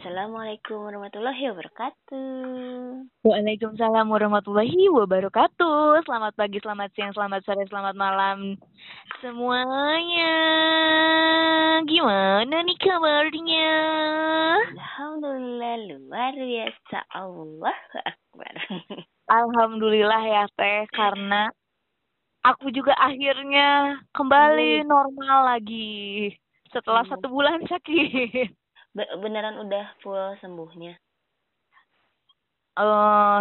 Assalamualaikum warahmatullahi wabarakatuh. Waalaikumsalam warahmatullahi wabarakatuh. Selamat pagi, selamat siang, selamat sore, selamat malam semuanya. Gimana nih kabarnya? Alhamdulillah luar biasa. Allah Akbar. Alhamdulillah ya Teh karena aku juga akhirnya kembali normal lagi setelah Hmm. satu bulan sakit. Be- beneran udah full sembuhnya. eh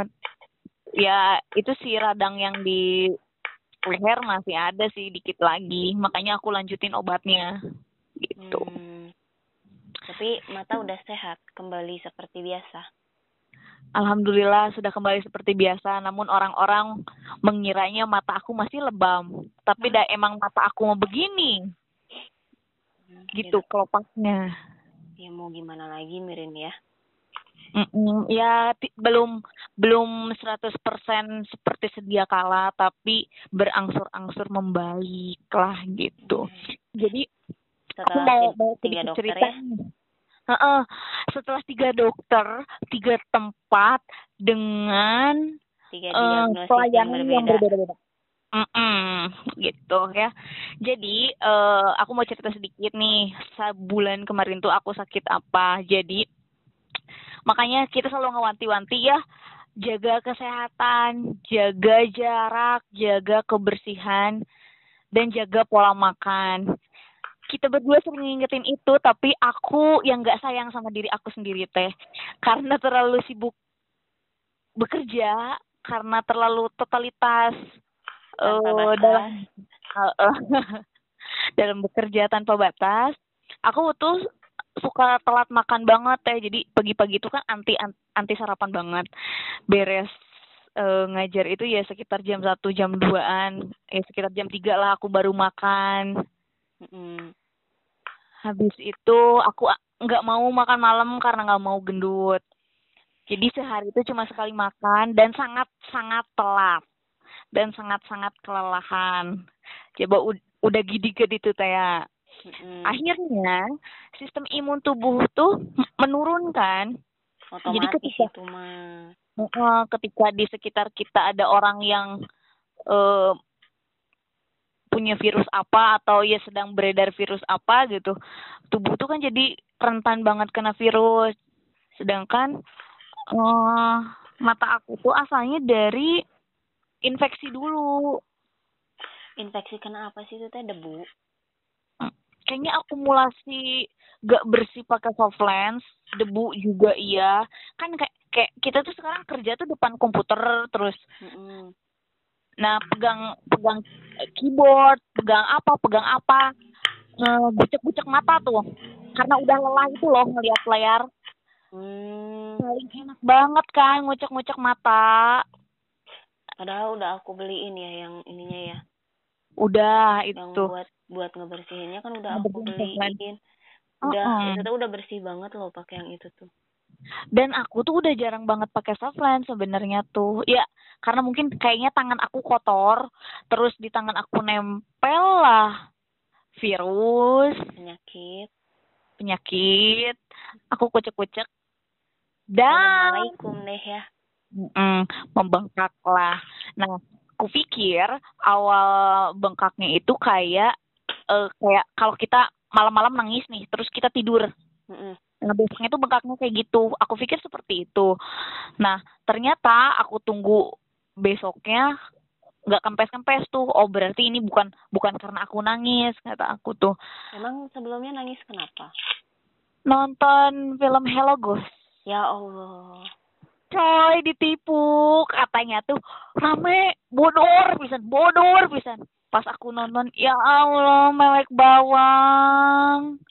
ya itu sih radang yang di leher masih ada sih dikit lagi. Makanya aku lanjutin obatnya. Gitu. Hmm. Tapi mata udah sehat, kembali seperti biasa. alhamdulillah sudah kembali seperti biasa. Namun orang-orang mengiranya mata aku masih lebam. Tapi dah emang mata aku mau begini. Hmm, gitu. kelopaknya Ya, mau gimana lagi Mirin ya. Mm-mm, ya belum belum 100% seperti sedia kala tapi berangsur-angsur membaik lah gitu jadi aku Setelah mau ti- mau tiga dokter cerita ya. nih. Heeh. setelah tiga dokter, tiga tempat dengan Tiga diagnosis yang pelayanan yang berbeda. berbeda-beda. Mm-mm, gitu ya. Jadi eh, aku mau cerita sedikit nih. Sebulan kemarin tuh aku sakit apa. Jadi makanya kita selalu ngewanti-wanti ya jaga kesehatan, jaga jarak, jaga kebersihan, dan jaga pola makan. Kita berdua sering ngingetin itu, tapi aku yang nggak sayang sama diri aku sendiri teh, karena terlalu sibuk bekerja, karena terlalu totalitas Tanpa batas. dalam eh, dalam bekerja tanpa batas. Aku tuh suka telat makan banget teh, jadi pagi-pagi itu kan anti anti sarapan banget. Beres eh, ngajar itu ya sekitar jam satu jam 2-an, ya sekitar jam 3 lah aku baru makan. Mm-mm. Habis itu aku nggak mau makan malam karena nggak mau gendut. Jadi sehari itu cuma sekali makan dan sangat-sangat telat dan sangat-sangat kelelahan. Coba ud- udah gidiget itu teh ya. Mm-mm. Akhirnya sistem imun tubuh tuh menurunkan. Otomatis ketika- itu mah. Ketika di sekitar kita ada orang yang eh, punya virus apa atau ya sedang beredar virus apa gitu tubuh tuh kan jadi rentan banget kena virus sedangkan eh mata aku tuh asalnya dari infeksi dulu Infeksi kena apa sih itu teh debu? kayaknya akumulasi gak bersih pakai soft lens debu juga iya kan kayak kayak kita tuh sekarang kerja tuh depan komputer terus Mm-mm. Nah, pegang pegang keyboard, pegang apa, pegang apa, gucek-gucek mata tuh. Karena udah lelah itu loh ngelihat layar. Hmm. Paling enak banget kan ngucek-ngucek mata. Padahal udah aku beliin ya yang ininya ya. Udah Yang itu. buat buat ngebersihinnya kan udah aku beliin. Udah Mm-mm. itu tuh udah bersih banget loh pakai yang itu tuh. Dan aku tuh udah jarang banget pakai soft lens sebenarnya tuh. Ya, karena mungkin kayaknya tangan aku kotor, terus di tangan aku nempel lah virus, Penyakit. penyakit. Aku kucek-kucek. Dan Assalamualaikum deh ya. Mm, membengkak lah. Nah, kupikir awal bengkaknya itu kayak eh, kayak kalau kita malam-malam nangis nih, terus kita tidur. Nah, besoknya tuh bengkaknya kayak gitu. Aku pikir seperti itu. Nah, ternyata aku tunggu besoknya nggak kempes-kempes tuh. Oh, berarti ini bukan bukan karena aku nangis, kata aku tuh. Emang sebelumnya nangis kenapa? Nonton film Hello Ghost. Ya Allah. Coy ditipu katanya tuh rame bodor pisan bodor pisan pas aku nonton ya Allah melek bawang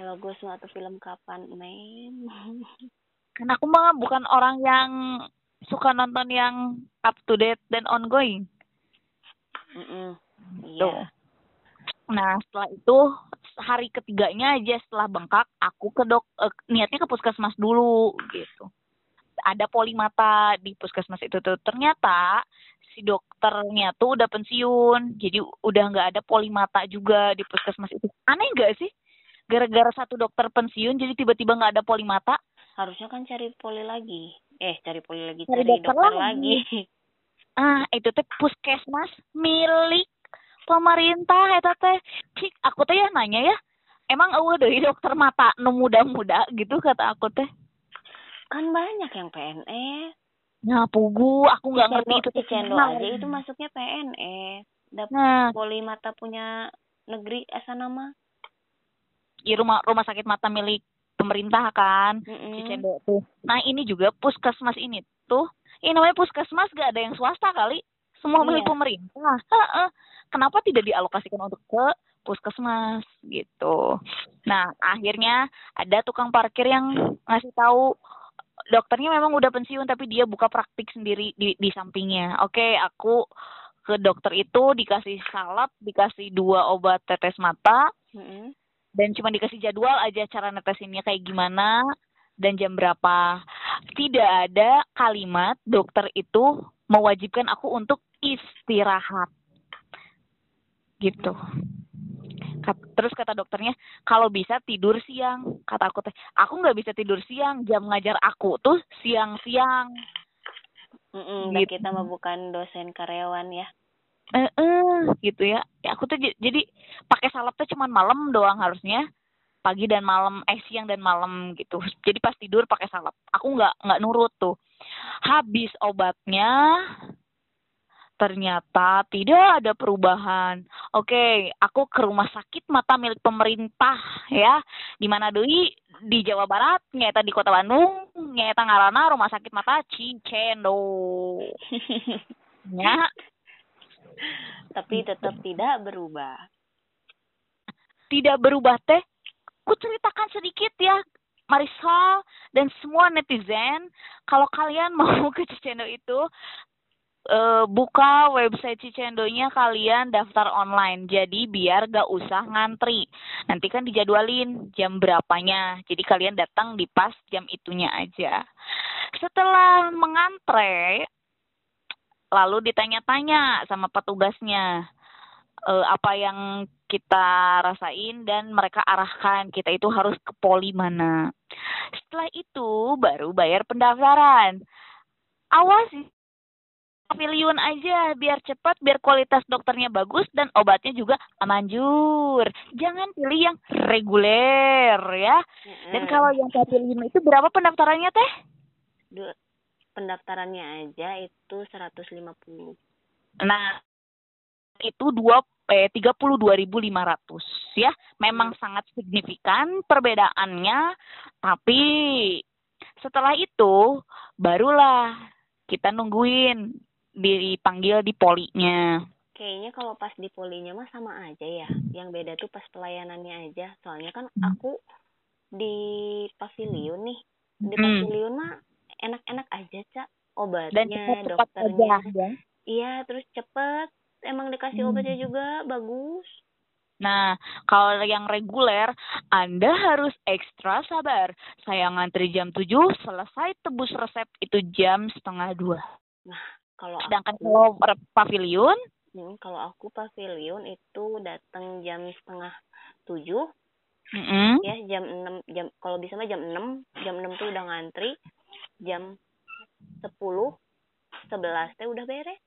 Hello Ghost mah atau film kapan, men? karena aku mah bukan orang yang suka nonton yang up to date dan ongoing Mm-mm. Tuh. Iya. nah setelah itu hari ketiganya aja setelah bengkak aku ke dok eh, niatnya ke puskesmas dulu gitu ada poli mata di puskesmas itu tuh. Ternyata si dokternya tuh udah pensiun. Jadi udah nggak ada poli mata juga di puskesmas itu. Aneh nggak sih? Gara-gara satu dokter pensiun jadi tiba-tiba nggak ada poli mata harusnya kan cari poli lagi. Eh cari poli lagi Cari cari, dokter dokter, lagi. lagi, ah itu teh puskesmas milik pemerintah eta teh. Cik aku teh ya nanya ya emang eueuh deui dokter mata nu muda-muda? Gitu kata aku teh kan banyak yang PNS nah pugu aku nggak ngerti itu Cicendo aja itu masuknya PNS dapat nah poli mata punya negeri asa nama di rumah rumah sakit mata milik pemerintah kan Mm-mm. Cicendo tuh. Nah ini juga puskesmas ini tuh, ini namanya puskesmas gak ada yang swasta kali, semua milik Iya. pemerintah. Heeh. Kenapa tidak dialokasikan untuk ke puskesmas gitu? Nah akhirnya ada tukang parkir yang ngasih tahu dokternya memang udah pensiun tapi dia buka praktik sendiri di di sampingnya. Oke aku ke dokter itu dikasih salep, dikasih dua obat tetes mata, Mm-mm. dan cuma dikasih jadwal aja cara netesinnya kayak gimana dan jam berapa. Tidak ada kalimat dokter itu mewajibkan aku untuk istirahat. Gitu. Terus kata dokternya, kalau bisa tidur siang. Kata aku teh, aku nggak bisa tidur siang. Jam ngajar aku tuh siang-siang. Mm-mm, dan Gitu. kita mah bukan dosen karyawan ya Eh, eh, gitu ya. Ya aku tuh jadi pakai salep tuh cuman malam doang harusnya. Pagi dan malam, eh siang dan malam gitu. Jadi pas tidur pakai salep. Aku nggak nggak nurut tuh. Habis obatnya, ternyata tidak ada perubahan. Oke, aku ke rumah sakit mata milik pemerintah ya. Di mana deui di Jawa Barat, nyata di Kota Bandung, nyata ngaranna rumah sakit mata Cicendo. Ya, tapi tetap tidak berubah tidak berubah teh ku ceritakan sedikit ya Marisol dan semua netizen kalau kalian mau ke Cicendo itu eh, buka website Cicendonya kalian daftar online. Jadi biar gak usah ngantri. Nanti kan dijadwalin jam berapanya. Jadi kalian datang di pas jam itunya aja. Setelah mengantre lalu ditanya-tanya sama petugasnya eh, apa yang kita rasain dan mereka arahkan. Kita itu harus ke poli mana. Setelah itu baru bayar pendaftaran. Awas pavilion aja biar cepat, biar kualitas dokternya bagus dan obatnya juga manjur. Jangan pilih yang reguler ya. Dan Mm-mm. kalau yang pavilion itu berapa pendaftarannya teh? Pendaftarannya aja itu 150 Nah, itu dua eh tiga puluh dua ribu lima ratus ya. Memang sangat signifikan perbedaannya, tapi setelah itu barulah kita nungguin dipanggil di polinya. Kayaknya kalau pas di polinya mah sama aja ya. Yang beda tuh pas pelayanannya aja. Soalnya kan Hmm. aku di pavilion nih. Di Hmm. pavilion mah enak-enak aja, Cak. Dan Obatnya, cepat-cepat dokternya. aja ya. Iya, terus cepet. Emang dikasih Hmm. obatnya juga bagus. Nah, kalau yang reguler, Anda harus ekstra sabar. Saya ngantri jam 7, selesai tebus resep itu jam setengah dua. Kalau Sedangkan aku, kalau pavilion, Hmm, kalau aku pavilion itu datang jam setengah tujuh. Mm-mm, ya jam enam jam kalau bisa mah jam enam jam enam tuh udah ngantri jam sepuluh sebelas teh udah beres.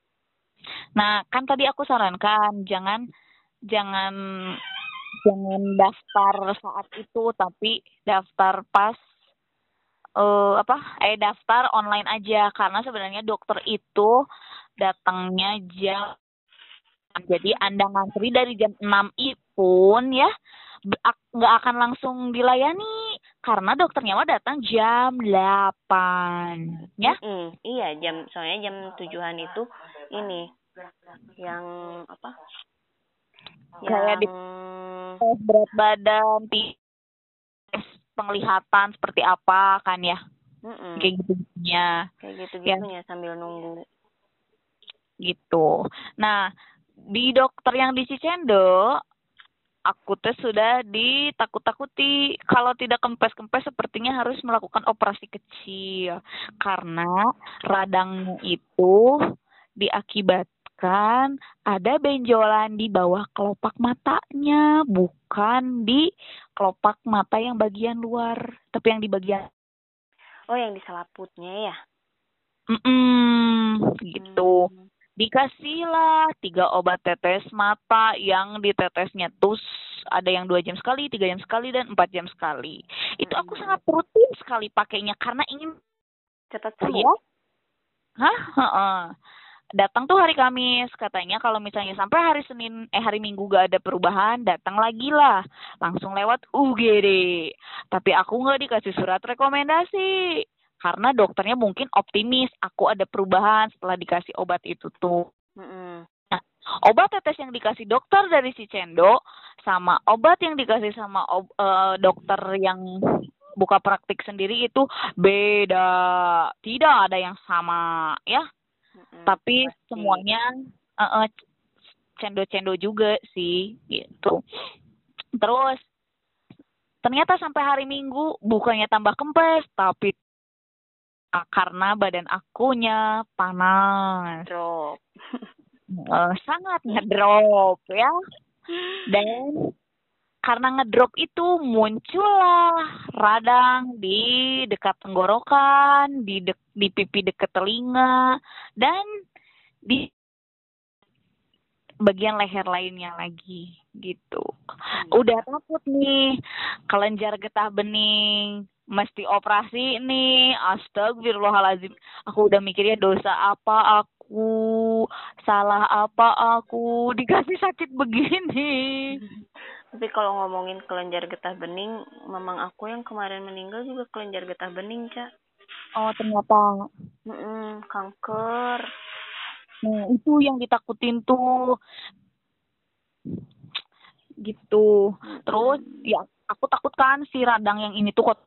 Nah, kan tadi aku sarankan jangan jangan jangan daftar saat itu tapi daftar pas eh apa? Eh daftar online aja karena sebenarnya dokter itu datangnya jam jadi Anda ngantri dari jam 6 i pun ya nggak akan langsung dilayani karena dokternya mah datang jam 8 ya. Mm, iya jam soalnya jam tujuan itu ini yang apa Kayak di- yang tes berat badan, ti- tes penglihatan seperti apa kan ya, Mm-mm, kayak gitu ya, kayak gitu ya. gitunya sambil nunggu. Gitu. Nah, di dokter yang di Cicendo, aku teh sudah ditakut-takuti. Kalau tidak kempes-kempes sepertinya harus melakukan operasi kecil. Karena radangnya itu disebutkan ada benjolan di bawah kelopak matanya, bukan di kelopak mata yang bagian luar, tapi yang di bagian Oh, yang di selaputnya ya? Mm-mm, gitu. Hmm. Dikasihlah tiga obat tetes mata yang ditetesnya tuh ada yang dua jam sekali, tiga jam sekali, dan empat jam sekali. Itu aku Hmm. sangat rutin sekali pakainya karena ingin Cepat ya. sembuh. Hah? Heeh. Datang tuh hari Kamis. Katanya kalau misalnya sampai hari Senin eh hari Minggu gak ada perubahan datang lagi lah. Langsung lewat UGD tapi aku nggak dikasih surat rekomendasi. Karena dokternya mungkin optimis aku ada perubahan setelah dikasih obat itu tuh. Mm-mm. obat tetes yang dikasih dokter dari si Cendo sama obat yang dikasih sama ob- eh, dokter yang buka praktik sendiri itu beda. Tidak ada yang sama ya Mm-mm, tapi pasti. semuanya eh, eh, cendo-cendo juga sih gitu terus ternyata sampai hari Minggu bukannya tambah kempes tapi karena badan akunya panas drop. Eh, sangat ngedrop ya dan karena ngedrop itu muncullah radang di dekat tenggorokan, di dek, di pipi dekat telinga dan di bagian leher lainnya lagi gitu. Udah takut nih kelenjar getah bening mesti operasi nih astagfirullahalazim aku udah mikirnya dosa apa aku salah apa aku dikasih sakit begini Tapi kalau ngomongin kelenjar getah bening, memang aku yang kemarin meninggal juga kelenjar getah bening, Cak. oh ternyata. Mm-mm, kanker. nah itu yang ditakutin tuh. Gitu. Terus ya aku takut kan si radang yang ini tuh kok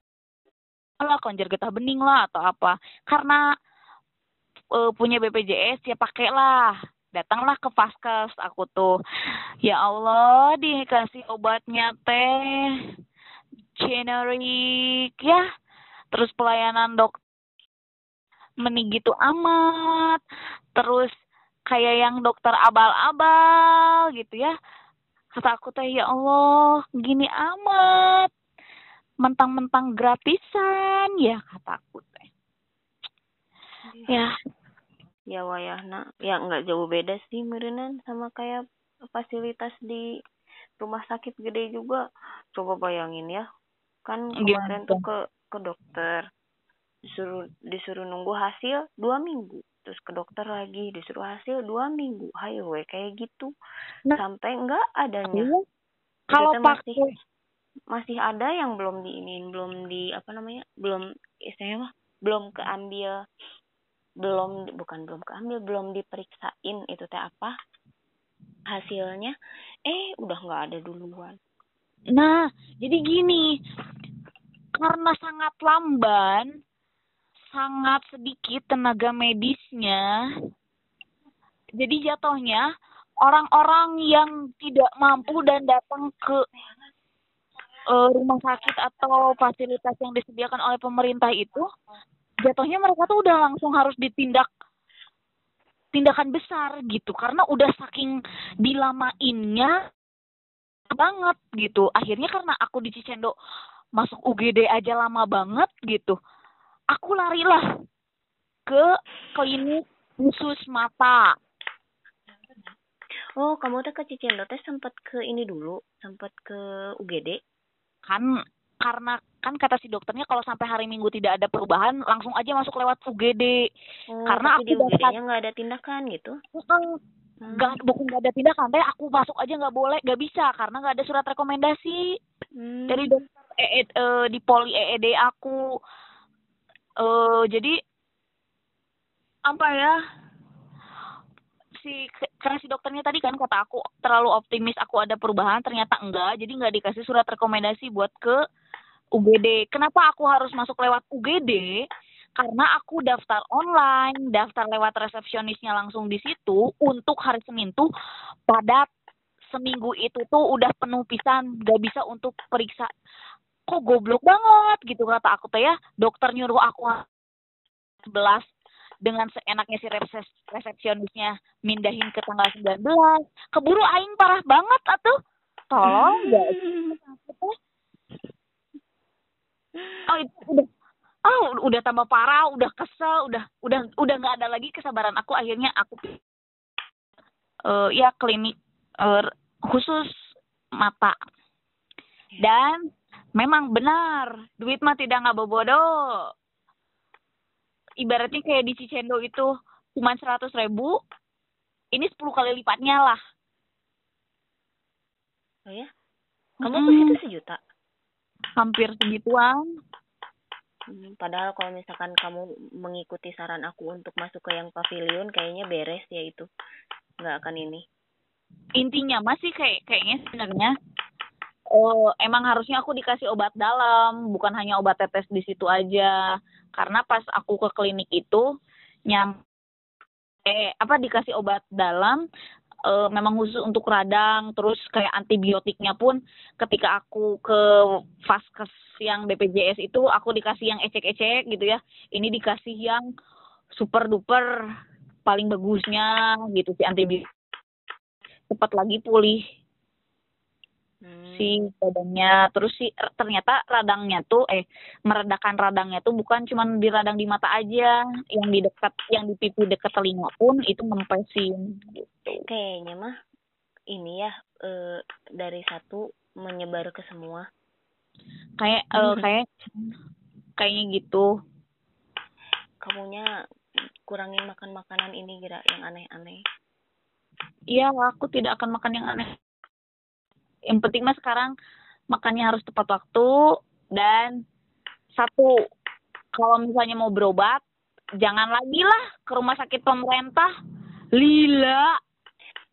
lah kelenjar getah bening lah atau apa. Karena eh, punya BPJS ya pakailah datanglah ke vaskes. Aku tuh ya Allah dikasih obatnya teh. Generik ya. Terus pelayanan dok meni gitu amat. Terus kayak yang dokter abal-abal gitu ya. Kata aku teh ya Allah gini amat. Mentang-mentang gratisan. Ya kata aku teh. Ya Ya wayahna, ya nggak jauh beda sih merenan sama kayak fasilitas di rumah sakit gede juga. Coba bayangin ya, kan kemarin tuh ke ke dokter. Disuruh disuruh nunggu hasil dua minggu. Terus ke dokter lagi disuruh hasil dua minggu. Hayo we kayak gitu. Nah. sampai enggak adanya. Iya. kalau pakai masih- masih ada yang belum diinin belum di apa namanya belum istilahnya mah belum keambil belum bukan belum keambil belum diperiksain itu teh apa hasilnya. Eh udah nggak ada duluan. Nah, jadi gini, karena sangat lamban, sangat sedikit tenaga medisnya, jadi jatuhnya orang-orang yang tidak mampu dan datang ke eh, rumah sakit atau fasilitas yang disediakan oleh pemerintah itu, jatuhnya mereka tuh udah langsung harus ditindak tindakan besar gitu. Karena udah saking dilamainnya banget gitu. Akhirnya karena aku di Cicendo masuk UGD aja lama banget gitu aku larilah ke klinik khusus mata. Oh kamu teh ke Cicendo teh sempet ke ini dulu sempet ke UGD kan karena kan kata si dokternya kalau sampai hari Minggu tidak ada perubahan langsung aja masuk lewat UGD oh, Karena tapi di aku daftar- UGD-nya nggak ada tindakan gitu Heeh. Hmm. Bukan gak ada tindakan, teh aku masuk aja nggak boleh, nggak bisa karena nggak ada surat rekomendasi. Hmm. dari dokter EED, eh, di poli EED aku eh jadi apa ya si karena si dokternya tadi kan kata aku terlalu optimis aku ada perubahan. Ternyata enggak. Jadi nggak dikasih surat rekomendasi buat ke UGD kenapa aku harus masuk lewat UGD karena aku daftar online daftar lewat resepsionisnya langsung di situ. Untuk hari Senin tuh padat. Seminggu itu tuh udah penuh pisan. Gak bisa untuk periksa. Kok goblok banget gitu kata aku teh ya. Dokter nyuruh aku 11 dengan seenaknya si resepsionisnya mindahin ke tanggal 19 keburu aing parah banget atuh. Tolong ya oh itu udah oh udah tambah parah udah kesel udah udah udah nggak ada lagi kesabaran aku. Akhirnya aku uh, ya klinik uh, khusus mata. Dan memang benar duit mah tidak nggak bobodo ibaratnya kayak di Cicendo itu cuma seratus ribu ini sepuluh kali lipatnya lah. Oh ya? Kamu hmm. itu sejuta? Hampir segituan. Hmm, padahal kalau misalkan kamu mengikuti saran aku untuk masuk ke yang pavilion kayaknya beres ya itu. Nggak akan ini. Intinya masih kayak kayaknya sebenarnya oh emang harusnya aku dikasih obat dalam bukan hanya obat tetes di situ aja karena pas aku ke klinik itu nyam eh apa dikasih obat dalam uh, memang khusus untuk radang terus kayak antibiotiknya pun ketika aku ke vaskes yang BPJS itu aku dikasih yang ecek-ecek gitu ya. Ini dikasih yang super duper paling bagusnya gitu si antibiotik. Cepat lagi pulih hmm. si badannya. Terus si ternyata radangnya tuh eh meredakan radangnya tuh bukan cuma di radang di mata aja. Yang di dekat yang di pipi dekat telinga pun itu ngempesin gitu. Kayaknya mah ini ya e, dari satu menyebar ke semua. Kayak e, kayak kayaknya gitu. Kamunya kurangin makan makanan ini gerak yang aneh-aneh. Iya aku tidak akan makan yang aneh yang penting mah sekarang makannya harus tepat waktu dan satu kalau misalnya mau berobat jangan lagi lah ke rumah sakit pemerintah. Lila.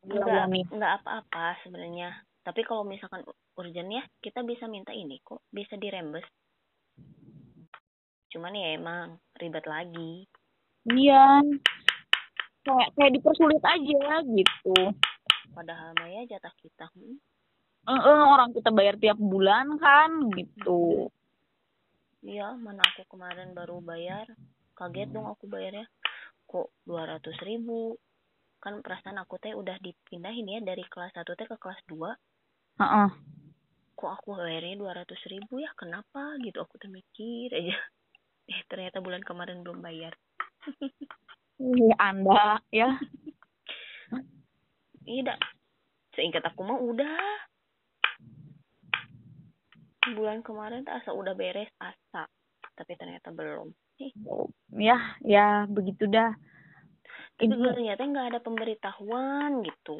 Enggak enggak apa-apa sebenarnya. Tapi kalau misalkan urgent ya kita bisa minta ini kok bisa dirembes. Cuman ya emang ribet lagi. Iya. Kayak kayak dipersulit aja gitu. Padahal mah ya jatah kita. hmm eh orang kita bayar tiap bulan kan gitu. Iya mana aku kemarin baru bayar. Kaget dong aku bayarnya. Kok dua ratus ribu? Kan perasaan aku teh udah dipindahin ya dari kelas satu teh ke kelas dua. Uh -uh. kok aku bayarnya dua ratus ribu ya? Kenapa? Gitu aku tuh mikir aja. Eh ternyata bulan kemarin belum bayar. Anda ya. Iya seingat aku mah udah bulan kemarin asa udah beres asa. Tapi ternyata belum. Ya ya begitu dah. Tapi ternyata nggak ada pemberitahuan gitu.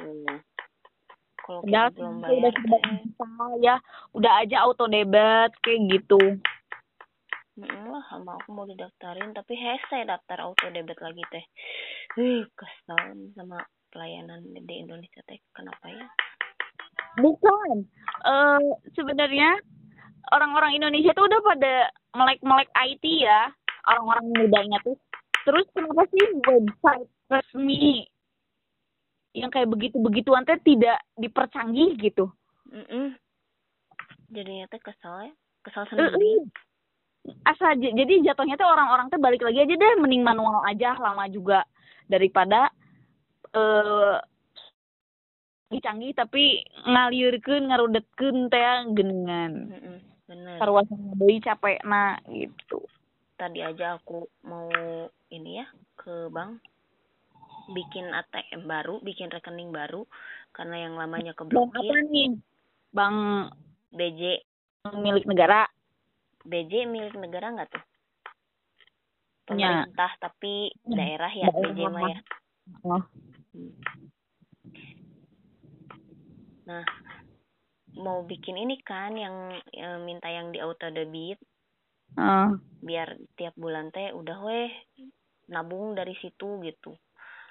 Kalau kita belum bayar udah, ya. Udah aja auto debit kayak gitu. Lah sama aku mau didaftarin. Tapi hese daftar auto debit lagi teh. Wih, kesal sama pelayanan di Indonesia teh. Kenapa ya? Bukan. Uh, sebenarnya orang-orang Indonesia tuh udah pada melek-melek IT ya. Orang-orang mudanya tuh. Terus kenapa sih website resmi yang kayak begitu-begituan teh tidak dipercanggih gitu? Mm -mm. jadinya teh kesal ya. Kesal sendiri. Asal jadi jatuhnya tuh orang-orang tuh balik lagi aja deh mending manual aja lama juga. Daripada eh uh, canggih tapi ngaliurkeun ngarudetkeun teh genengan. Mm -mm bener. Sarwasana deui capek. Nah gitu. Tadi aja aku mau ini ya ke bank. Bikin ATM baru bikin rekening baru. Karena yang lamanya keblokir bank apa nih? Bank BJ milik negara? BJ milik negara nggak tuh? Pemerintah ya. tapi daerah ya daerah BJ mah ya. oh. nah mau bikin ini kan yang, yang minta yang di auto debit. Uh. biar tiap bulan teh udah weh nabung dari situ gitu.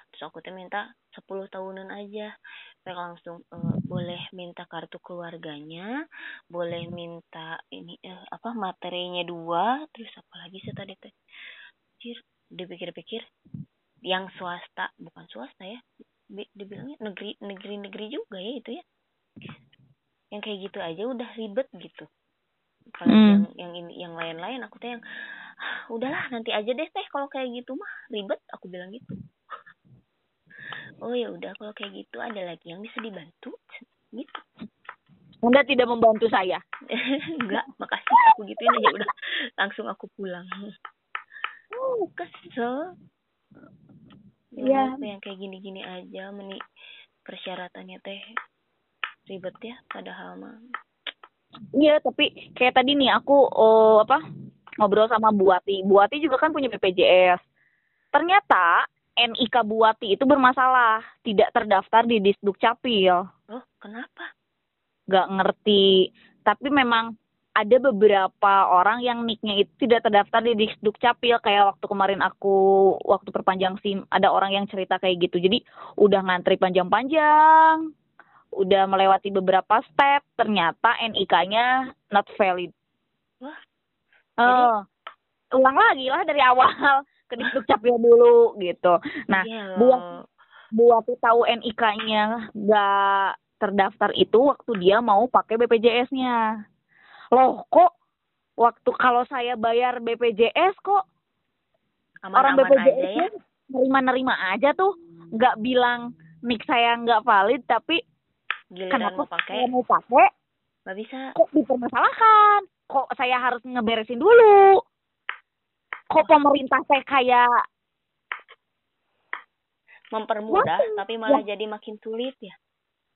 Terus aku teh minta sepuluh tahunan aja. Mereka langsung uh, boleh minta kartu keluarganya boleh minta ini uh, apa materinya dua terus apa lagi sih tadi teh? Dipikir-pikir. Yang swasta bukan swasta ya dibilangnya negeri negeri negeri juga ya itu ya yang kayak gitu aja udah ribet gitu. Kalau hmm. yang yang ini yang lain-lain aku tuh yang udahlah nanti aja deh teh kalau kayak gitu mah ribet aku bilang gitu. Oh ya udah kalau kayak gitu ada lagi yang bisa dibantu? Gitu. Anda tidak membantu saya. Enggak makasih aku gituin aja udah. Langsung aku pulang. Oh kesel. Ya yang kayak gini-gini aja meni persyaratannya teh ribet ya padahal mah iya tapi kayak tadi nih aku oh, apa ngobrol sama Buati. Buati juga kan punya BPJS. Ternyata NIK Buati itu bermasalah, tidak terdaftar di Disduk Capil. Oh, kenapa? Gak ngerti. Tapi memang ada beberapa orang yang nicknya itu tidak terdaftar di Disduk Capil kayak waktu kemarin aku waktu perpanjang SIM ada orang yang cerita kayak gitu. Jadi udah ngantri panjang-panjang, udah melewati beberapa step, ternyata NIK-nya not valid. Wah, Oh, ulang lagi lah dari awal ke Disduk Capil dulu gitu. Nah, iya buat buat tahu NIK-nya nggak terdaftar itu waktu dia mau pakai BPJS-nya. Loh, kok waktu kalau saya bayar BPJS kok aman, orang aman BPJS aja ya. nerima-nerima aja tuh, nggak bilang nik saya nggak valid tapi Giliran kenapa mau pakai? saya mau pakai? Nggak bisa. kok dipermasalahkan? Kok saya harus ngeberesin dulu? Kok pemerintah saya kayak Mempermudah Wah, tapi malah jadi makin sulit ya.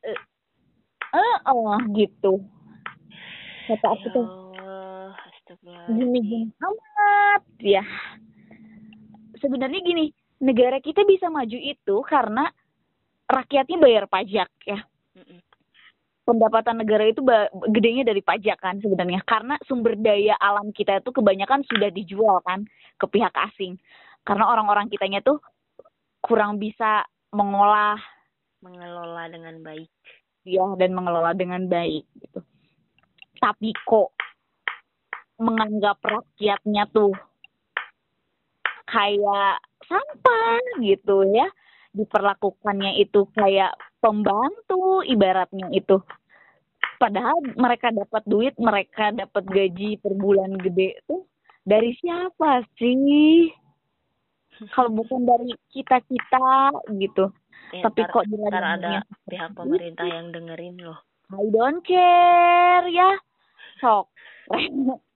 eh oh gitu. Kata Ya aku tuh. Gini gini. Amat ya. Sebenarnya gini negara kita bisa maju itu karena rakyatnya bayar pajak ya. Pendapatan negara itu gedenya dari pajak kan sebenarnya. Karena sumber daya alam kita itu kebanyakan sudah dijual kan ke pihak asing. Karena orang-orang kitanya tuh kurang bisa mengolah. Mengelola dengan baik. ya dan mengelola dengan baik gitu. Tapi kok menganggap rakyatnya tuh kayak sampah gitu ya. Diperlakukannya itu kayak pembantu ibaratnya itu. Padahal mereka dapat duit mereka dapat gaji per bulan gede tuh dari siapa sih? Kalau bukan dari kita kita gitu. Eh, tapi ntar- kok ntar ada pihak pemerintah yang dengerin loh. I don't care ya. Sok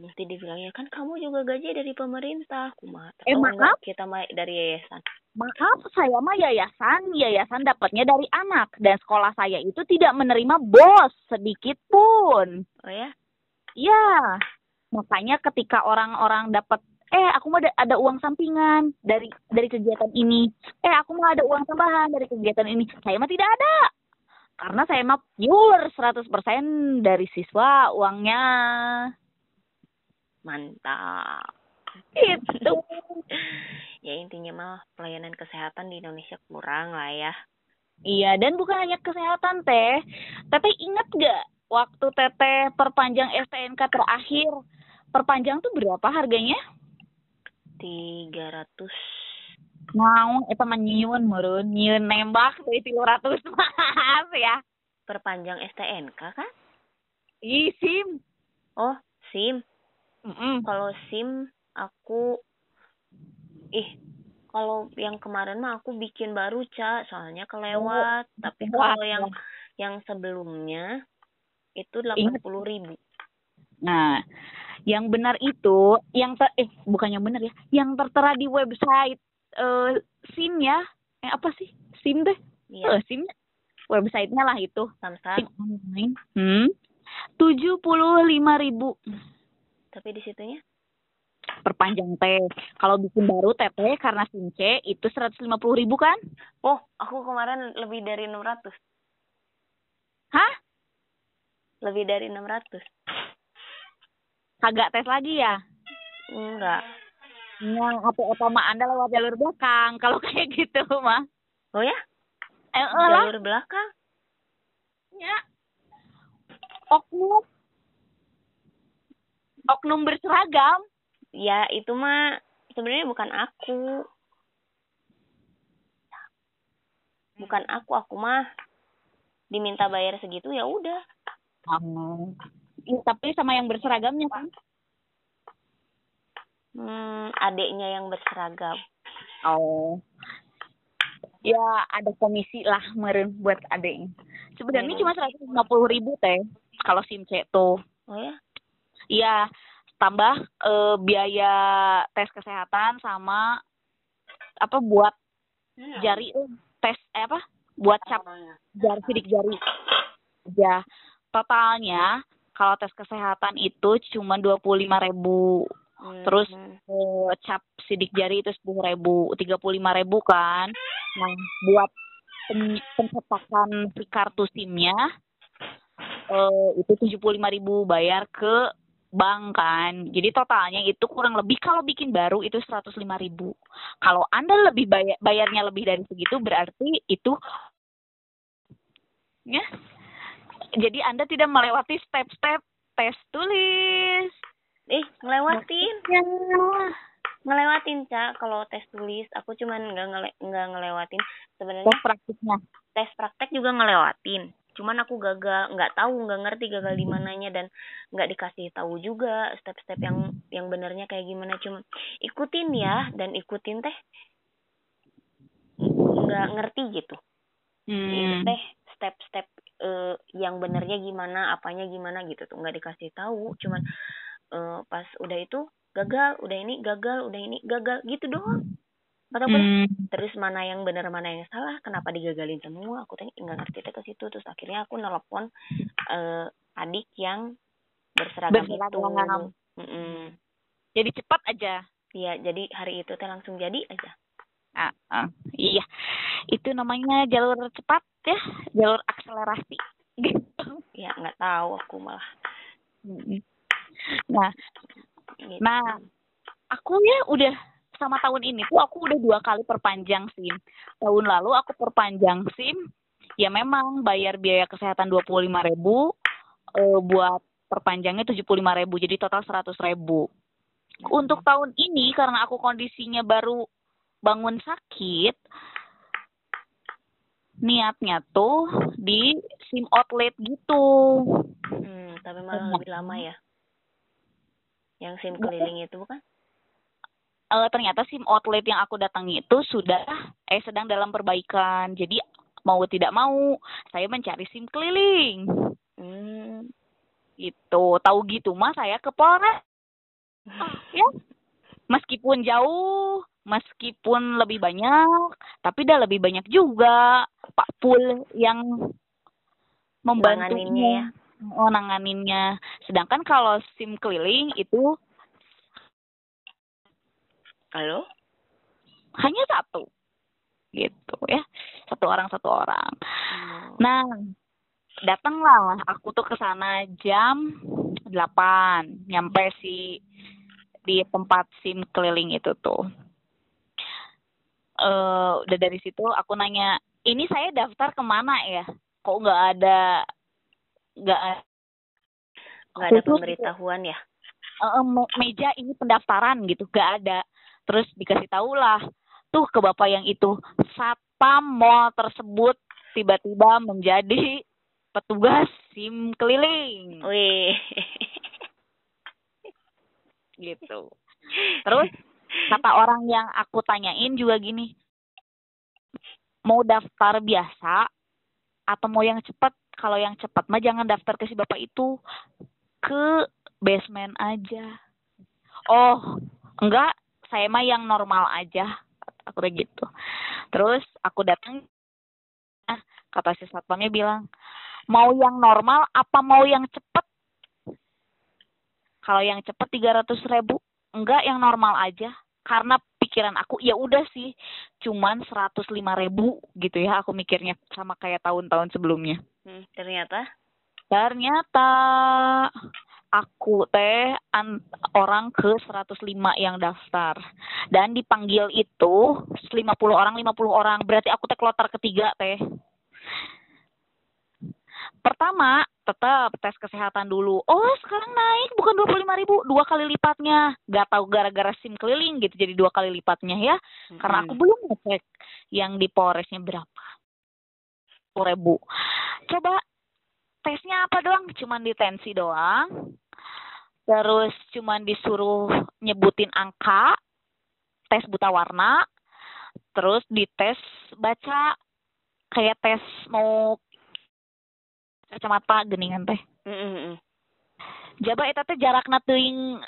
Mesti dibilangnya kan kamu juga gaji dari pemerintah. Kumaha. Eh, maaf? kita mah dari yayasan. maaf saya mah yayasan yayasan dapatnya dari anak dan sekolah saya itu tidak menerima bos sedikit pun Oh ya? ya makanya ketika orang-orang dapat eh aku mau ada, ada uang sampingan dari dari kegiatan ini eh aku mau ada uang tambahan dari kegiatan ini saya mah tidak ada karena saya mah pure 100% dari siswa uangnya Mantap. itu Ya intinya mah pelayanan kesehatan di Indonesia kurang lah ya. Iya, dan bukan hanya kesehatan, Teh. Teteh ingat gak waktu Teteh perpanjang STNK terakhir? Perpanjang tuh berapa harganya? 300 Mau, eta mah nyieun meureun, nyieun nembak dari 300 maaf ya. perpanjang STNK kan? Ih, SIM. Oh, SIM. Mm-mm. Kalau SIM aku ih kalau yang kemarin mah aku bikin baru ca soalnya kelewat tapi Wah, kalau yang yang sebelumnya itu Ingat. delapan puluh ribu Nah, yang benar itu, yang ter eh bukan yang benar ya, yang tertera di website eh SIM ya. Eh apa sih? SIM deh. iya Eh, SIM websitenya lah itu. samsat SIM online. Hmm. Tujuh puluh lima ribu tapi di situnya perpanjang teh. Kalau bikin baru teteh karena SIM C itu seratus lima puluh ribu kan? oh aku kemarin lebih dari 600 Hah? lebih dari 600 Kagak tes lagi ya? enggak Yang apa utama anda lewat jalur belakang. Kalau kayak gitu mah. oh ya Eh, eh jalur belakang Ya. Oknum. Oknum berseragam. ya itu mah sebenarnya bukan aku bukan aku aku mah diminta bayar segitu ya udah Oh. Iya, tapi sama yang berseragamnya kan? Hmm, adiknya yang berseragam. Oh. Ya ada komisi lah meren buat adiknya. Sebenarnya Hmm. cuma seratus lima puluh ribu teh kalau SIM C tuh. Oh ya? Iya, tambah eh, biaya tes kesehatan sama apa buat jari eh, tes eh, apa? Buat cap jari sidik jari. Ya, totalnya kalau tes kesehatan itu cuma dua puluh lima ribu. Hmm, Terus eh, cap sidik jari itu sepuluh ribu, tiga puluh lima ribu kan. Nah, buat pen- pencetakan si kartu SIM-nya eh, itu tujuh puluh lima ribu bayar ke bank kan. Jadi totalnya itu kurang lebih kalau bikin baru itu seratus lima ribu. Kalau anda lebih bayar bayarnya lebih dari segitu berarti itu ya. Jadi anda tidak melewati step-step tes tulis. Eh, ngelewatin. Ya. Ngelewatin, Cak. Kalau tes tulis, aku cuman nggak ngele nggak ngelewatin. Sebenarnya Tes praktiknya. tes praktek juga ngelewatin. Cuman aku gagal, nggak tahu, nggak ngerti gagal di mananya dan nggak dikasih tahu juga step-step yang yang benernya kayak gimana. Cuma ikutin ya dan ikutin teh nggak ngerti gitu. Itu Hmm. teh step-step eh, yang benernya gimana, apanya gimana gitu tuh nggak dikasih tahu. Cuman eh, pas udah itu gagal, udah ini gagal, udah ini gagal gitu doang. Tahu bener. Hmm. terus mana yang benar mana yang salah kenapa digagalin semua aku tanya nggak ngerti ke situ terus akhirnya aku nelpon eh, adik yang berseragam, Berseragam. itu Mm-mm. Jadi cepat aja. Iya, jadi hari itu teh langsung jadi aja Ah, ah, iya. Itu namanya jalur cepat ya, jalur akselerasi. Gitu. ya nggak tahu aku malah. Nah, gitu. nah, aku ya udah sama tahun ini tuh aku udah dua kali perpanjang SIM. Tahun lalu aku perpanjang SIM, ya memang bayar biaya kesehatan dua puluh lima ribu, eh, buat perpanjangnya tujuh puluh lima ribu, jadi total seratus ribu. Untuk tahun ini karena aku kondisinya baru bangun sakit, niatnya tuh di SIM outlet gitu. Hmm, tapi malah lebih lama ya yang sim keliling itu bukan Eh, ternyata SIM outlet yang aku datangi itu sudah eh sedang dalam perbaikan. Jadi mau tidak mau saya mencari SIM keliling. hmm. Gitu. Tahu gitu mah saya ke Polres. ya. Meskipun jauh, meskipun lebih banyak, tapi udah lebih banyak juga Pak Pul yang membantunya. Nanganinnya. Sedangkan kalau SIM keliling itu halo hanya satu. Gitu ya. Satu orang satu orang. Hmm. Nah, datanglah aku tuh ke sana jam 8, nyampe si di tempat SIM keliling itu tuh. Eh, udah dari situ aku nanya, ini saya daftar ke mana ya? Kok nggak ada nggak ada nggak ada pemberitahuan ya me- meja ini pendaftaran gitu, nggak ada. Terus dikasih tahu lah, tuh ke bapak yang itu satpam mall tersebut tiba-tiba menjadi petugas SIM keliling wih gitu. Terus kata orang yang aku tanyain juga gini, mau daftar biasa atau mau yang cepat? Kalau yang cepat mah jangan daftar ke si bapak itu, ke basement aja. Oh, enggak, saya mah yang normal aja. Aku kayak gitu. Terus aku datang, kata si satpamnya bilang, mau yang normal apa mau yang cepat? Kalau yang cepet tiga ratus ribu, enggak yang normal aja. Karena pikiran aku ya udah sih, cuman seratus lima ribu gitu ya. Aku mikirnya sama kayak tahun-tahun sebelumnya. Hmm, ternyata Ternyata aku teh an- orang ke 105 yang daftar. Dan dipanggil itu 50 orang 50 orang. Berarti aku teh kloter ketiga teh. Pertama tetap tes kesehatan dulu. Oh sekarang naik. Bukan 25 ribu dua kali lipatnya. Gak tahu gara-gara sim keliling gitu jadi dua kali lipatnya ya. Karena aku belum ngecek yang di Polresnya berapa. Sepuluh ribu. Coba tesnya apa doang? Cuman di tensi doang. Terus cuman disuruh nyebutin angka tes buta warna terus dites baca kayak tes mau kacamata geningan teh. Mm, mm, mm. jaba eta teh jarak teuing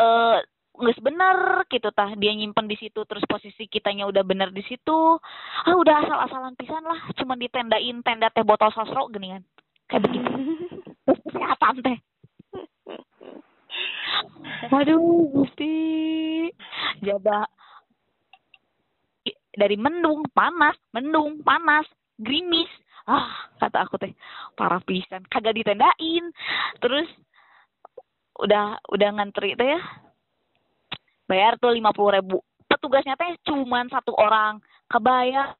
eh nggak bener gitu tah. Dia nyimpen di situ terus posisi kitanya udah bener di situ. Ah udah asal-asalan pisan lah. Cuman ditendain tenda teh botol sosro geningan kayak begitu. Kesehatan teh waduh gusti. Jaba i- dari mendung panas. Mendung panas. Gerimis. Ah kata aku teh parah pisan. Kagak ditendain terus udah udah ngantri teh ya. Bayar tuh lima puluh ribu. Petugasnya teh cuman satu orang. Kebayar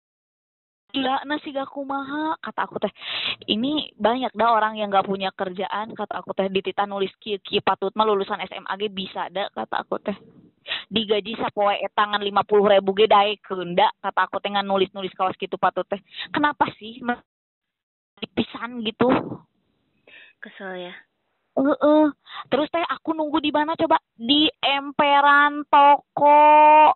gila nasi gak kumaha kata aku teh ini banyak dah orang yang gak punya kerjaan. Kata aku teh ditita nulis kieu kieu patut mah lulusan SMA ge bisa dah kata aku teh. Digaji sapoe etangan lima puluh ribu ge dae keunda kata aku teh ngan nulis nulis kawas gitu patut teh. Kenapa sih? Me- pisan gitu. Kesel ya? Heeh. Terus teh aku nunggu di mana coba? Di emperan toko.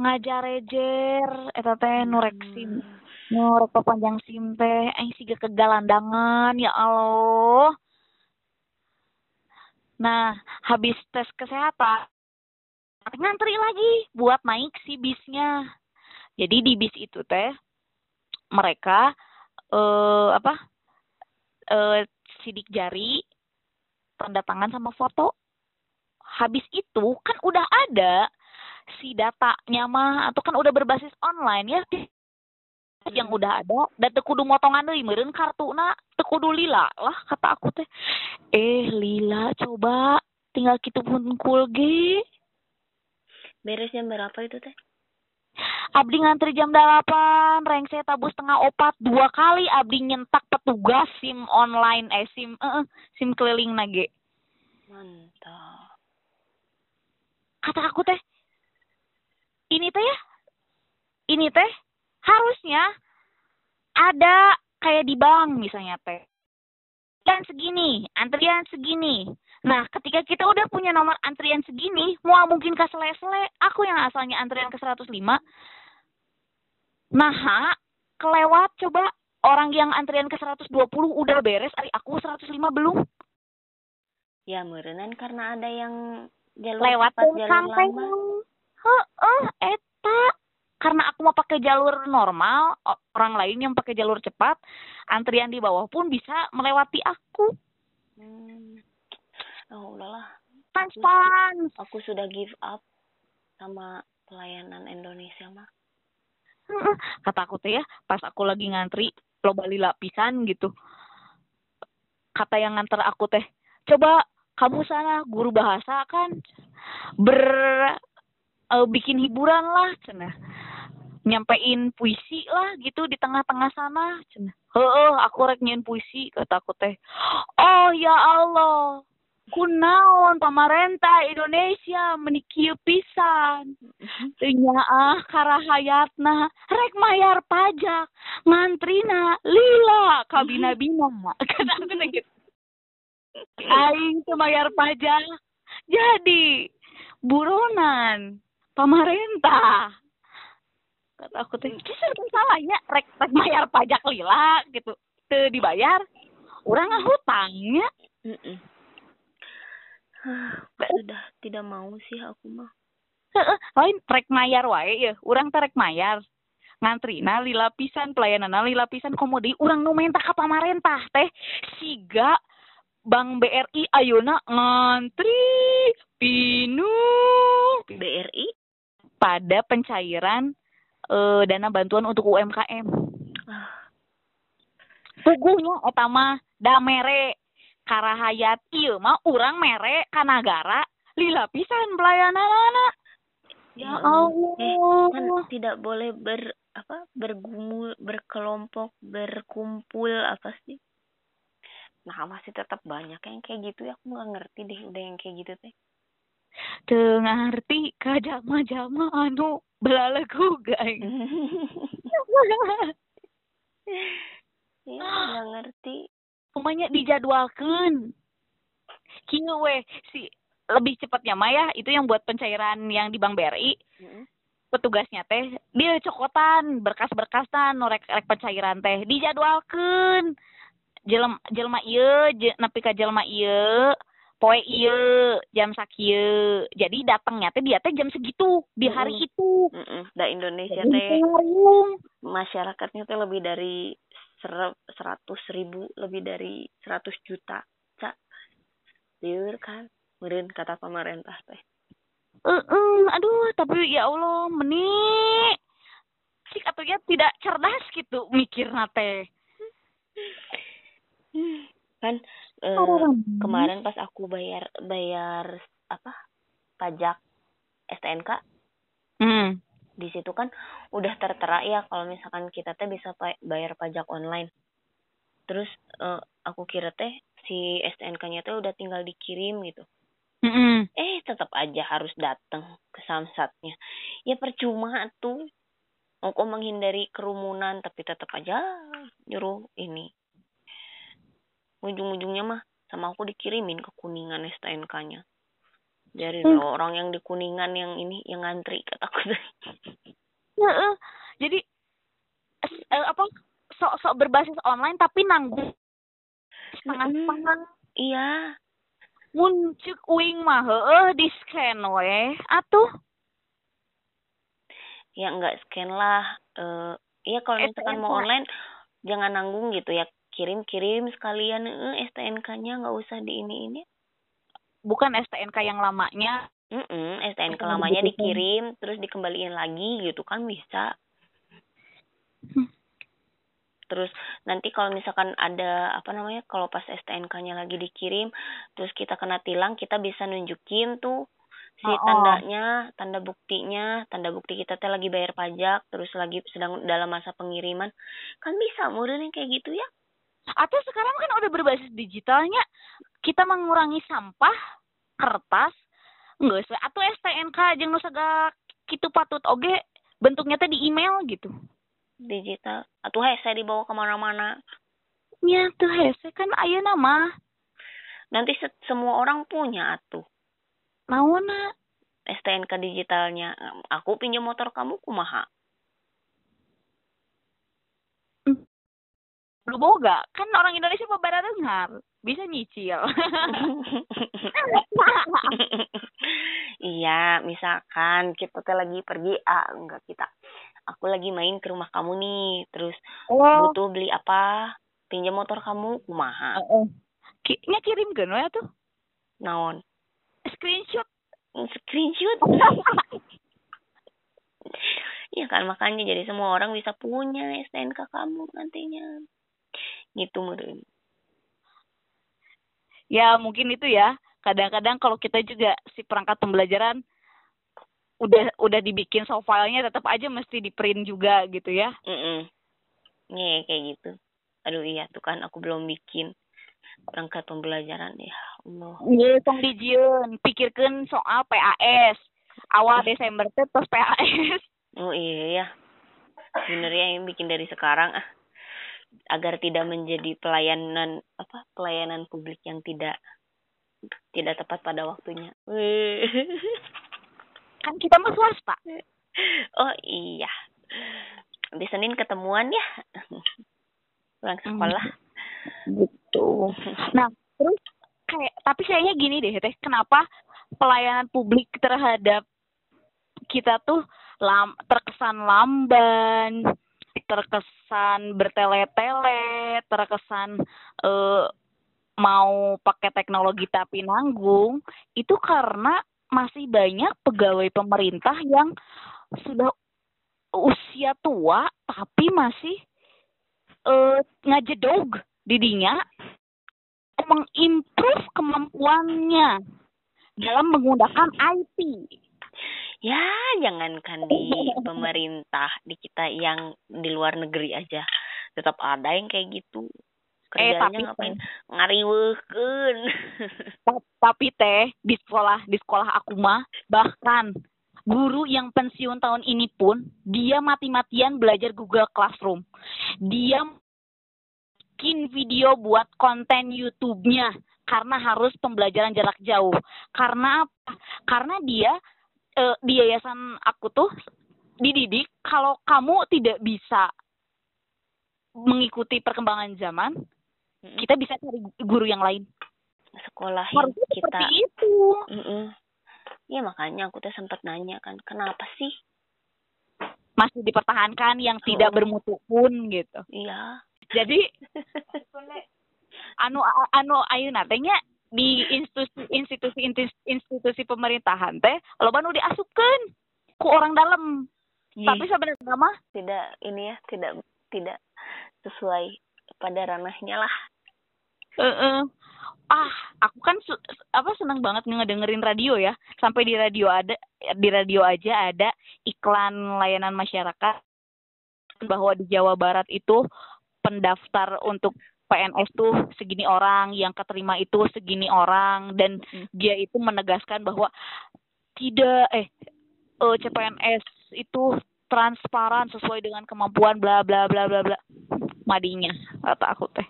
Ngajarejer eta teh nurek sim. Nurek panjang sim teh aing siga kegalandangan ya Allah. Nah, habis tes kesehatan ngantri lagi buat naik si bisnya. Jadi di bis itu teh mereka eh apa? eh sidik jari, tanda tangan sama foto. Habis itu kan udah ada si datanya mah atau kan udah berbasis online ya. Yang udah ada dan teu kudu motongan deui meureun kartuna teu kudu lila lah kata aku teh. Eh lila coba. Tinggal kitu pun ge. Beres jam berapa itu teh? Abdi ngantri jam 8 reng saya tabus setengah opat dua kali abdi nyentak petugas sim online eh sim eh, sim keliling nage. Mantap. Kata aku teh ini teh ya. Ini teh harusnya ada kayak di bank misalnya teh. Antrian segini antrian segini. Nah ketika kita udah punya nomor antrian segini mau mungkin ke sele-sele aku yang asalnya antrian ke 105 nah ha, kelewat coba orang yang antrian ke 120 udah beres ari aku 105 belum. Ya merenan karena ada yang jalur lewat cepat jalur sampai lambat heeh eta. Karena aku mau pakai jalur normal orang lain yang pakai jalur cepat antrian di bawah pun bisa melewati aku. Hmm. oh udahlah. Fans fans aku sudah give up sama pelayanan Indonesia mah kata aku teh ya pas aku lagi ngantri loba lila pisan gitu. Kata yang nganter aku teh coba kamu sana guru bahasa kan? Ber eh, bikin hiburan lah cenah. Nyampein puisi lah gitu di tengah-tengah sana cenah. Heeh aku rek puisi kata aku teh. Oh ya Allah. Kunaon pamarentah Indonesia menikieu pisan. Nya ah karahayatna. Rek mayar pajak. Ngantrina lila. Kabina-bina kata aku gitu. Aing teu mayar pajak. Jadi buronan pamarentah kata aku teh kisah salahnya rek rek mayar pajak lila gitu. Teu dibayar urang ngahutangnya Mm-mm. sudah tidak mau sih aku mah. Heeh, lain rek mayar wae ya, urang teh rek mayar. Ngantrina lila pisan, pelayanana lila pisan komodi. Urang nu mentah ka pamarentah teh siga Bank BRI ayeuna ngantri pinu. BRI pada pencairan eh, dana bantuan untuk UMKM. ah Puguhnya eta mah da mere karahayat ieu mah urang mere ka nagara lila pisan pelayananana. Ya Allah. eh kan tidak boleh ber apa bergumul berkelompok berkumpul apa sih nah masih tetap banyak yang kayak gitu ya aku nggak ngerti deh udah yang kayak gitu teh Teu ngarti ka jama-jama anu belalegu guys. ya ngerti Umanya dijadwalkeun. kieu weh si lebih cepatnya mah ya itu yang buat pencairan yang di Bank BRI Mm-mm. petugasnya teh dia cokotan berkas-berkasan norek rek pencairan teh dijadwalkeun jelema jelema ieu je, nepi ka jelema ieu poe ieu jam sakieu jadi datangnya teh dia teh jam segitu di hari Mm-mm. itu. Mm-mm. Da Indonesia teh masyarakatnya teh lebih dari ser- seratus ribu lebih dari seratus juta cak liur kan meren kata pemerintah teh. Heeh, aduh, tapi ya Allah, meni sik atunya tidak cerdas gitu mikir teh. kan eh, Hmm. kemarin pas aku bayar bayar apa pajak STNK Hmm. di situ kan udah tertera ya kalau misalkan kita teh bisa bayar pajak online terus eh, aku kira teh si STNK-nya teh udah tinggal dikirim gitu Mm-mm. eh tetap aja harus datang ke samsatnya ya percuma tuh aku menghindari kerumunan tapi tetap aja nyuruh ini ujung-ujungnya mah sama aku dikirimin ke kuningan STNK-nya dari Hmm. orang yang di kuningan yang ini yang ngantri kataku Heeh. Jadi eh, apa sok-sok berbasis online tapi nanggung. Setengah-setengah. iya. Mun ceuk uing mah heeh di scan we. Atuh. Ya nggak scan lah. Eh iya kalau misalkan mau online jangan nanggung gitu ya kirim kirim sekalian eh STNK-nya nggak usah di ini ini bukan STNK yang lamanya. Mm STNK Oh, lamanya dikirim terus dikembaliin lagi gitu kan bisa Hmm. terus nanti kalau misalkan ada apa namanya kalau pas STNK-nya lagi dikirim terus kita kena tilang kita bisa nunjukin tuh si Oh, oh. tandanya tanda buktinya tanda bukti kita teh lagi bayar pajak terus lagi sedang dalam masa pengiriman kan bisa modern kayak gitu ya Atau sekarang kan udah berbasis digitalnya, kita mengurangi sampah, kertas, enggak sih, atau STNK jeung nu sagala kitu patut. Oge bentuknya teh di email gitu. digital. Atuh hese dibawa ke mana-mana. Ya tuh hese kan aya nama. Nanti se- semua orang punya atuh. Naonna STNK digitalnya. Aku pinjam motor kamu kumaha lu boga. Kan orang Indonesia babara dengar. Bisa nyicil. Iya misalkan kita teh lagi pergi ah enggak kita. Aku lagi main ke rumah kamu nih. Terus oh. butuh beli apa? Pinjam motor kamu kumaha? Heeh. Ki- nya kirimkeun we atuh naon? Screenshot. Screenshot. Iya kan makanya jadi semua orang bisa punya STNK kamu nantinya gitu meren ya mungkin itu ya. Kadang-kadang kalau kita juga si perangkat pembelajaran udah udah dibikin soft filenya tetap aja mesti di print juga gitu ya. Mm Nih kayak gitu. Aduh iya tuh kan aku belum bikin perangkat pembelajaran. Ya Allah. Iya, tong dijieun. Pikirkan soal PAS awal Desember teh tos PAS oh iya ya bener ya yang bikin dari sekarang ah agar tidak menjadi pelayanan apa pelayanan publik yang tidak tidak tepat pada waktunya. Kan kita mah swasta. Oh iya. Di Senin ketemuan ya? Pulang sekolah. Gitu. Nah terus kayak tapi kayaknya gini deh teh. Kenapa pelayanan publik terhadap kita tuh lam, terkesan lamban terkesan bertele-tele terkesan eh, mau pakai teknologi tapi nanggung itu karena masih banyak pegawai pemerintah yang sudah usia tua tapi masih eh ngajedog didinya mengimprove kemampuannya dalam menggunakan IT. Ya jangankan di pemerintah di kita yang di luar negeri aja tetap ada yang kayak gitu Eh, kerjanya tapi- ngapain ngariweukeun Ta- Tapi teh di sekolah di sekolah aku mah bahkan guru yang pensiun tahun ini pun dia mati-matian belajar Google Classroom. Dia bikin video buat konten YouTube-nya karena harus pembelajaran jarak jauh. Karena apa? Karena dia uh, di yayasan aku tuh dididik kalau kamu tidak bisa mengikuti perkembangan zaman, mm-hmm. kita bisa cari guru yang lain. Sekolah Harusnya kita. seperti itu. Mm-mm. Ya makanya aku tuh sempat nanya kan, kenapa sih masih dipertahankan yang tidak oh. bermutu pun gitu. Iya. Jadi anu anu ayu natenya di institusi institusi institusi pemerintahan teh lo baru diasupkan ku orang dalam yeah. tapi sebenarnya mah tidak ini ya tidak tidak sesuai pada ranahnya lah uh -uh. ah aku kan su apa senang banget ngedengerin radio ya sampai di radio ada di radio aja ada iklan layanan masyarakat bahwa di Jawa Barat itu pendaftar untuk PNS tuh segini orang, yang keterima itu segini orang, dan hmm. dia itu menegaskan bahwa tidak eh uh, eh, CPNS itu transparan sesuai dengan kemampuan bla bla bla bla bla. Madinya kata aku teh.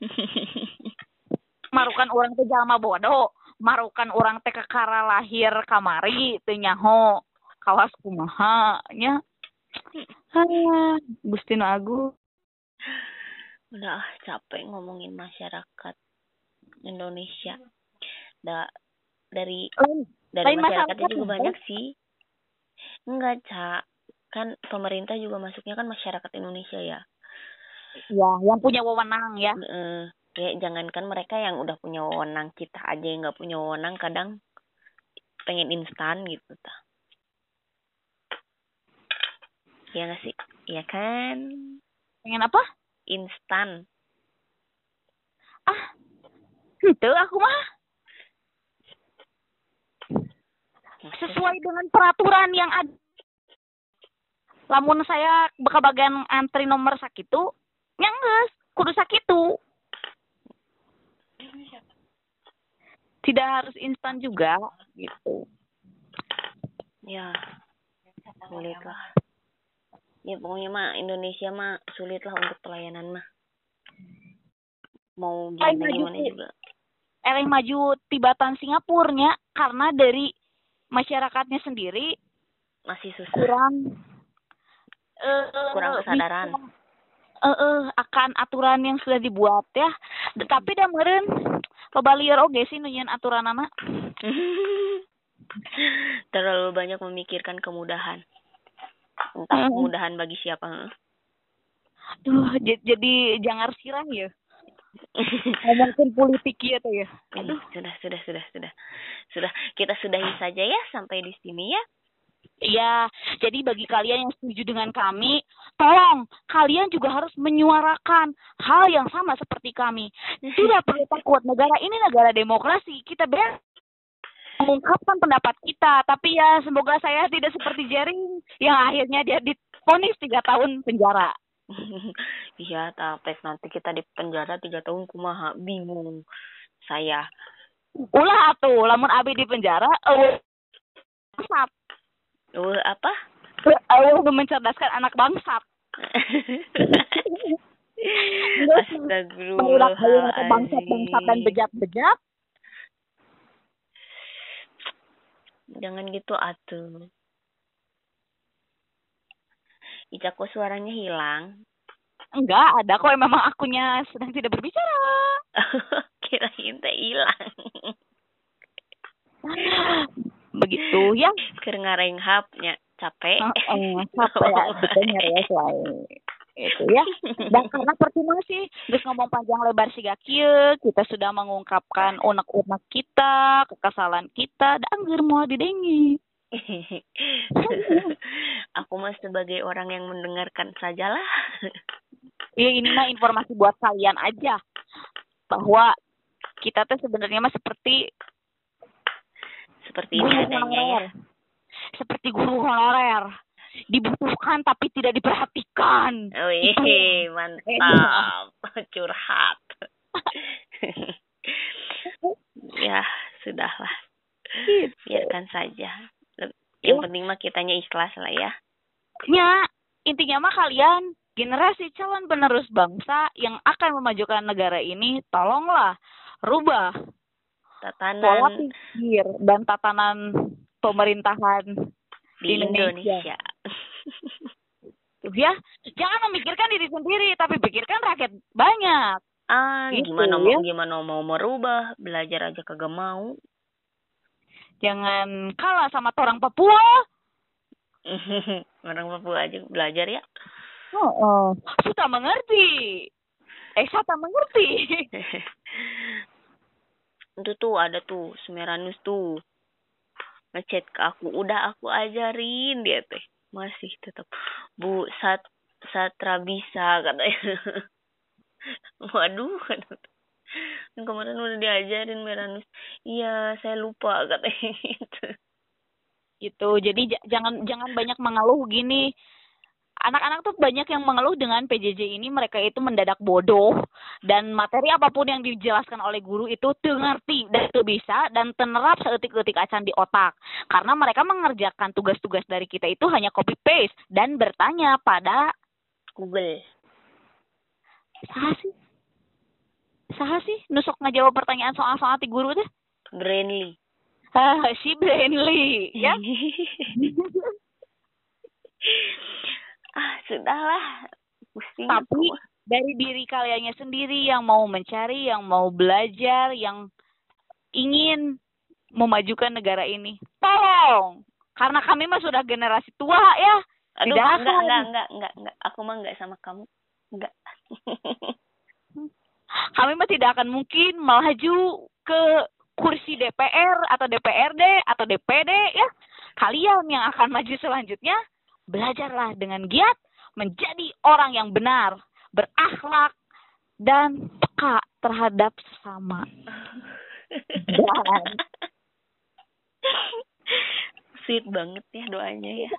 Marukan orang teh jalma bodoh. Marukan orang teh kekara lahir kamari teh nyaho. Kawas kumaha nya? Ah, Gusti Agung udah capek ngomongin masyarakat Indonesia. Da dari dari Lain masyarakatnya juga banyak sih. Enggak cak. Kan pemerintah juga masuknya kan masyarakat Indonesia ya. Ya yang punya wewenang ya. Eh, ya jangankan mereka yang udah punya wewenang kita aja yang nggak punya wewenang kadang pengen instan gitu ta ya nggak sih? Ya kan? Pengen apa instan. Ah, itu aku mah. Sesuai dengan peraturan yang ada. Lamun saya bakal bagian antri nomor sakitu, nyangges, kudu sakitu. Tidak harus instan juga, gitu. Ya, boleh lah ya pokoknya mah Indonesia mah sulit lah untuk pelayanan mah. Mau gimana gimana juga. Eleng maju tibatan Singapurnya karena dari masyarakatnya sendiri masih susah. kurang uh, kurang kesadaran. eh uh, uh, akan aturan yang sudah dibuat ya. Tetapi dah meren loba liar oge sih nunyan aturan anak terlalu banyak memikirkan kemudahan entah hmm. kemudahan bagi siapa Aduh, jadi jangan sirah ya. Ngomongin politik ya tuh ya. Aduh, sudah, sudah, sudah, sudah. Sudah, kita sudahi saja ya sampai di sini ya. Iya, jadi bagi kalian yang setuju dengan kami, tolong kalian juga harus menyuarakan hal yang sama seperti kami. Tidak perlu takut, negara ini negara demokrasi. Kita ber mengungkapkan pendapat kita. Tapi ya semoga saya tidak seperti Jering yang akhirnya dia diponis tiga tahun penjara. Iya, tapi nanti kita di penjara tiga tahun kumaha bingung saya. Ulah atuh, lamun abi di penjara, uh, bangsat. Uh, apa? Uh, mencerdaskan anak bangsat. Astagfirullahaladzim. Bangsat-bangsat dan bejat-bejat, Jangan gitu atuh. Ica kok suaranya hilang? Enggak, ada kok memang akunya sedang tidak berbicara. Kirain teh hilang. Begitu ya. Keur hapnya capek. Oh, oh, capek ya, betulnya ya itu ya. Dan karena percuma sih terus ngomong panjang lebar sih kieu kita sudah mengungkapkan unek-unek kita kekesalan kita dan anggur mau didengi. Aku mah sebagai orang yang mendengarkan sajalah. Iya ini mah informasi buat kalian aja bahwa kita tuh sebenarnya mah seperti seperti ini adanya ya. seperti guru honorer dibutuhkan tapi tidak diperhatikan. Wih, mantap. Curhat. ya, sudahlah. Gitu. Biarkan saja. Yang ya. penting mah kitanya ikhlas lah ya. Ya, intinya mah kalian generasi calon penerus bangsa yang akan memajukan negara ini, tolonglah rubah tatanan pola pikir dan tatanan pemerintahan di Indonesia. Indonesia. ya jangan memikirkan diri sendiri tapi pikirkan rakyat banyak ah, Gitu, gimana ya. mau gimana mau merubah, belajar aja kagak mau. jangan kalah sama orang Papua Orang Papua aja belajar ya. oh, oh. sudah mengerti eh saya tak mengerti itu tuh ada tuh Semeranus tuh ngechat ke aku udah aku ajarin dia teh masih tetap bu sat satra bisa katanya. Waduh yang kemarin udah diajarin Meranus iya saya lupa katanya gitu. Gitu jadi jangan jangan banyak mengeluh gini anak-anak tuh banyak yang mengeluh dengan PJJ ini. Mereka itu mendadak bodoh. Dan materi apa pun yang dijelaskan oleh guru itu tuh ngerti dan tuh bisa dan tenerap seetik-etik acan di otak. Karena mereka mengerjakan tugas-tugas dari kita itu hanya copy paste dan bertanya pada Google. Saha sih? Saha sih? Nusok ngejawab pertanyaan soal-soal ti guru teh Brainly ah si Brandly ya ah sudahlah pusing tapi aku. dari diri kaliannya sendiri yang mau mencari, yang mau belajar, yang ingin memajukan negara ini. Tolong, karena kami mah sudah generasi tua ya. Aduh, Tidak enggak, enggak, enggak, enggak, enggak. Aku mah enggak sama kamu. Enggak. Kami mah tidak akan mungkin melaju ke kursi DPR atau DPRD atau DPD ya. Kalian yang akan maju selanjutnya, belajarlah dengan giat menjadi orang yang benar, berakhlak, dan peka terhadap sesama. Dan Sweet banget ya doanya ya.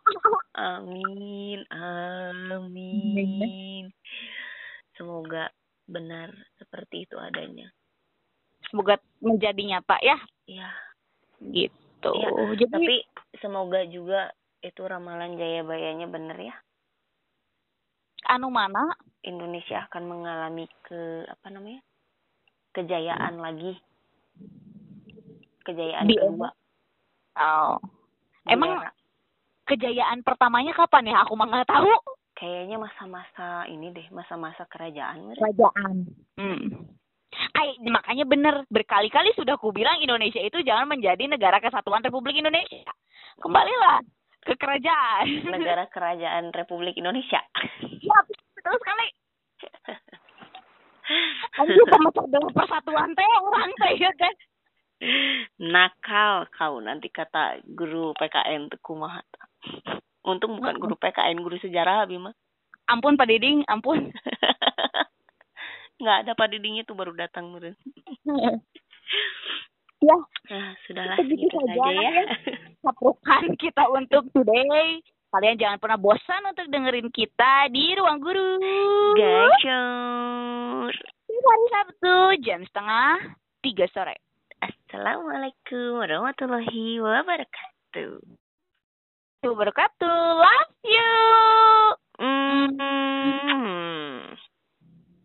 Amin, amin. Semoga benar seperti itu adanya. semoga menjadi nyata ya, Ya, gitu. Iya, Jadi tapi semoga juga itu ramalan Jayabayanya benar ya. anu mana Indonesia akan mengalami ke apa namanya? kejayaan lagi. Kejayaan Di kedua. Oh. di Emang era. kejayaan pertamanya kapan ya? Aku mah nggak tahu. kayaknya masa-masa ini deh, masa-masa kerajaan. Kerajaan. Hmm. Kayak makanya bener berkali-kali sudah ku bilang Indonesia itu jangan menjadi negara kesatuan Republik Indonesia. Kembalilah ke kerajaan. Negara kerajaan Republik Indonesia. ya, betul sekali. Anjir pemecah belah persatuan teh orang teh ya kan. Nakal kau nanti kata guru PKN kumaha. Untung bukan guru PKN, guru sejarah Abi mah. Ampun Pak Diding, ampun. Nggak ada Pak Didingnya tuh baru datang meren. ya, Nah, sudahlah segitu saja saja ya. ya saprukan kita untuk today. Kalian jangan pernah bosan untuk dengerin kita di Ruang Guru. Gacor. Hari Sabtu jam setengah tiga sore. Assalamualaikum warahmatullahi wabarakatuh. Wabarakatuh. Love you. Mm -hmm.